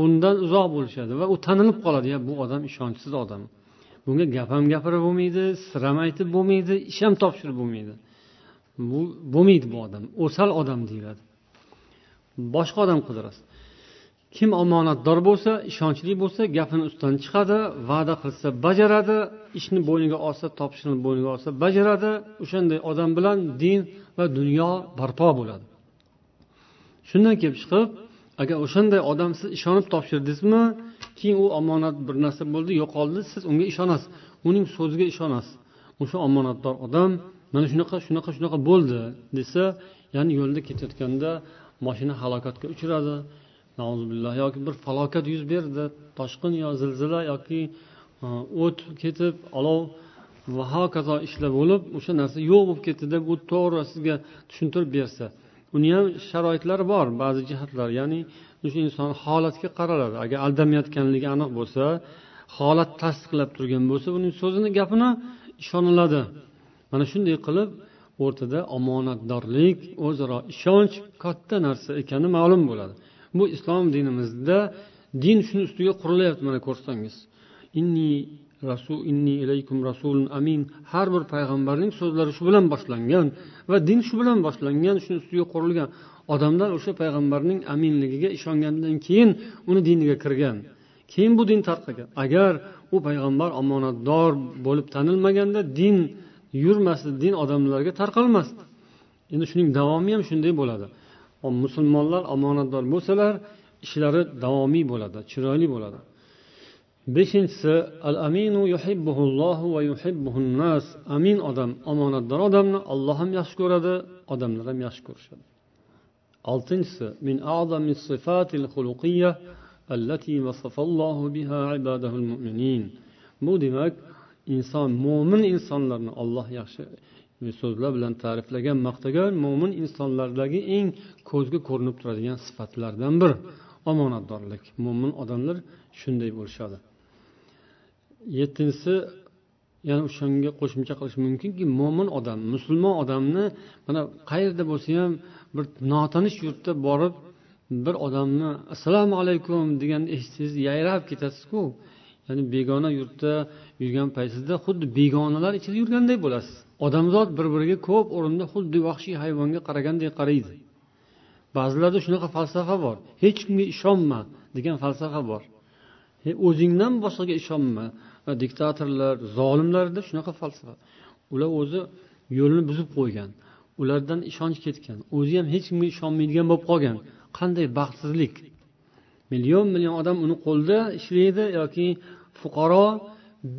Undan uzoq bo'lishadi va u tanilib qoladi. Ya bu odam ishonchsiz odam. Bunga gap ham gapirib bo'lmaydi sir ham aytib bo'lmaydi ish ham topshirib bo'lmaydi. Bu bo'lmaydi bu odam. O'sal odam deyiladi. Boshqa odam qidirasiz. Kim omonatdor bo'lsa ishonchli bo'lsa gapini ustidan chiqadi va'da qilsa bajaradi ishni bo'yniga olsa topshiriqni bo'yniga olsa bajaradi. O'shanday odam bilan din va dunyo barpo bo'ladi. Shundan kelib chiqib agar o'shanday odam siz ishonib topshirdingizmi keyin u omonat bir narsa bo'ldi yo'qoldi siz unga ishonasiz. Uning so'ziga ishonasiz. O'sha omonatdor odam mana shunaqa shunaqa shunaqa bo'ldi desa ya'ni yo'lda ketayotganda mashina halokatga uchradi. Yoki bir falokat yuz berdi. Toshqin yo zilzila yoki e, o't ketib olov va hokazo ishlar bo'lib o'sha narsa yo'q bo'lib ketdi deb u to'g'ri sizga tushuntirib bersa uni ham sharoitlari bor ba'zi jihatlar. Ya'ni o'sha inson holatga qaraladi agar aldamayotganligi aniq bo'lsa holat tasdiqlab turgan bo'lsa uning so'zini gapini ishoniladi. Mana shunday qilib o'rtada omonatdorlik o'zaro ishonch katta narsa ekani ma'lum bo'ladi. Bu islom dinimizda din shuni ustiga qurilyapti mana ko'rsangiz. Inni rasul inni ilaykum rasulun amin. Har bir payg'ambarning so'zlari shu bilan boshlangan va din shu bilan boshlangan shuni ustiga qurilgan. Odamlar o'sha payg'ambarning aminligiga ishongandan keyin uni diniga kirgan. Keyin bu din tarqagan agar u payg'ambar omonatdor bo'lib tanilmaganda din yurmasdi din odamlarga tarqalmasdi. Endi shuning davomi ham shunday bo'ladi. Musulmonlar omonatdor bo'lsalar ishlari davomiy bo'ladi chiroyli bo'ladi. Beshinchisi al aminu yuhibbuhullohu va yuhibbuhun nas amin odam omonatdor odamni olloh ham yaxshi ko'radi odamlar ham yaxshi ko'rishadi. Oltinchisi min a'zami sifatil xuluqiyya allati vasafallohu biha ibadahul mu'minin. Bu demak inson mo'min insonlarni olloh yaxshi so'zlar bilan ta'riflagan maqtagan mo'min insonlardagi eng ko'zga ko'rinib turadigan sifatlardan biri omonatdorlik. Mo'min odamlar shunday bo'lishadi. Yettinchisi yana o'shanga qo'shimcha qilish mumkinki mo'min odam musulmon odamni mana qayerda bo'lsa ham bir notanish yurtda borib bir odamni assalomu alaykum deganda eshitsangiz yayrab ketasizku. Ya'ni begona yurtda yurgan paytingizda xuddi begonalar ichida yurganday bo'lasiz. Odamzod bir biriga ko'p o'rinda xuddi vahshiy hayvonga qaragandek qaraydi. Ba'zilarda shunaqa falsafa bor. Hech kimga ishonma degan falsafa bor. O'zingdan boshqaga ishonma. Diktatorlar zolimlarda shunaqa falsafa. Ular o'zi yo'lni buzib qo'ygan ulardan ishonch ketgan o'zi ham hech kimga ishonmaydigan bo'lib qolgan. Qanday baxtsizlik. Million million odam uni qo'lida ishlaydi yoki fuqaro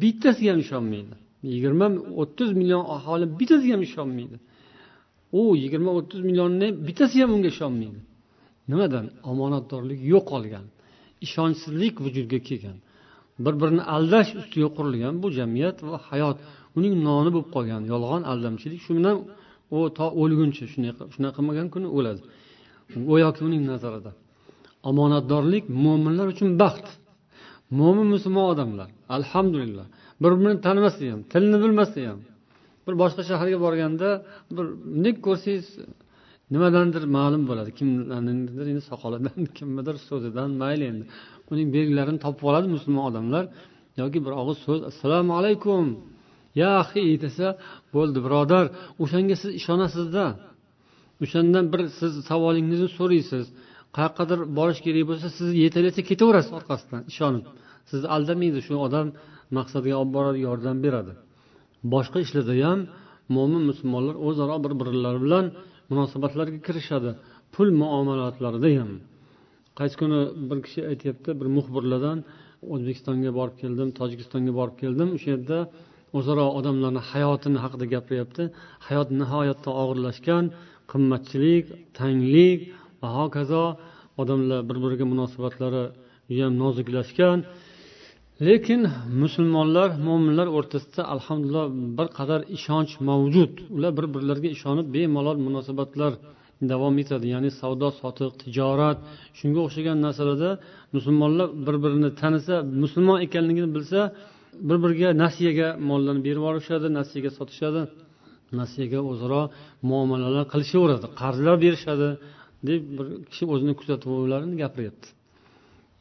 bittasiga ham ishonmaydi. Yigirma o'ttiz million aholi bittasiga ham ishonmaydi. U yigirma o'ttiz millionni bittasi ham unga ishonmaydi. Nimadan? Omonatdorlik yo'qolgan ishonchsizlik vujudga kelgan bir birini aldash ustiga qurilgan bu jamiyat va hayot uning noni bo'lib qolgan. Yolg'on aldamchilik shu bilan u to o'lguncha shunday shunaqa qilmagan kuni o'ladi. Go'yoki uning nazarida. Omonatdorlik mo'minlar uchun baxt. Mo'min musulmon odamlar alhamdulillah. Bir birini tanimasa ham tilini bilmasa ham. Bir boshqa shaharga borganda bir bunday ko'rsangiz nimadandir ma'lum bo'ladi. Kimlarnidir endi soqolidan kimnidir so'zidan mayli endi. Uning belgilarini topib oladi musulmon odamlar. Yoki bir og'iz so'z assalomu alaykum. Ya ahi desa bo'ldi birodar o'shanga siz ishonasizda. O'shandan bir siz savolingizni so'raysiz. Qayoqqadir borish kerak bo'lsa siz yetaklasa ketaverasiz orqasidan ishonib. Sizni aldamaydi shu odam maqsadiga olib boradi yordam beradi. Boshqa ishlarda ham mo'min musulmonlar o'zaro bir birlari bilan munosabatlarga kirishadi. Pul muomalatlarida ham. Qaysi kuni bir kishi aytyapti bir muxbirlardan o'zbekistonga borib keldim tojikistonga borib keldim o'sha yerda o'zaro odamlarni hayotini haqida gapiryapti. Hayot nihoyatda og'irlashgan qimmatchilik tanglik va hokazo odamlar bir biriga munosabatlari judayam noziklashgan. Lekin musulmonlar mo'minlar o'rtasida alhamdulillah bir qadar ishonch mavjud. Ular bir birlariga ishonib bemalol munosabatlar davom etadi. Ya'ni savdo sotiq tijorat. Shunga o'xshagan narsalarda musulmonlar bir birini tanisa musulmon ekanligini bilsa bir biriga nasiyaga mollarni berib yuborishadi nasiyaga sotishadi nasiyaga o'zaro muomalalar qilishaveradi qarzlar berishadi. Deb bir kishi o'zini kuzatuvlarini gapiryapti.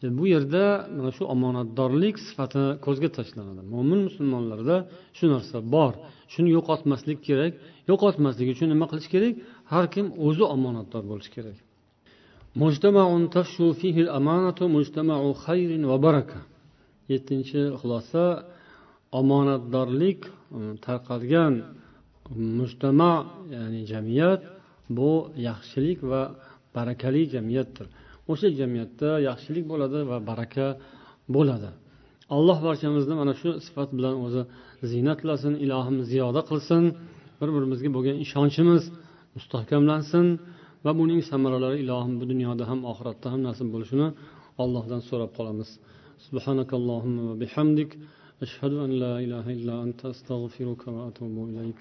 E, bu yerda mana shu omonatdorlik sifati ko'zga tashlanadi mo'min musulmonlarda shu narsa bor. Shuni yo'qotmaslik kerak. Yo'qotmaslik uchun nima qilish kerak? Har kim o'zi omonatdor bo'lishi kerak. Yettinchi xulosa omonatdorlik um, tarqalgan mujtama ya'ni jamiyat bu yaxshilik va barakali jamiyatdir o'sha jamiyatda yaxshilik bo'ladi va baraka bo'ladi alloh barchamizni mana shu sifat bilan o'zi ziynatlasin ilohim ziyoda qilsin bir birimizga bo'lgan ishonchimiz mustahkamlansin va buning samaralari ilohim bu dunyoda ham oxiratda ham nasib bo'lishini allohdan so'rab qolamiz سبحانك اللهم وبحمدك أشهد أن لا إله إلا أنت أستغفرك وأتوب إليك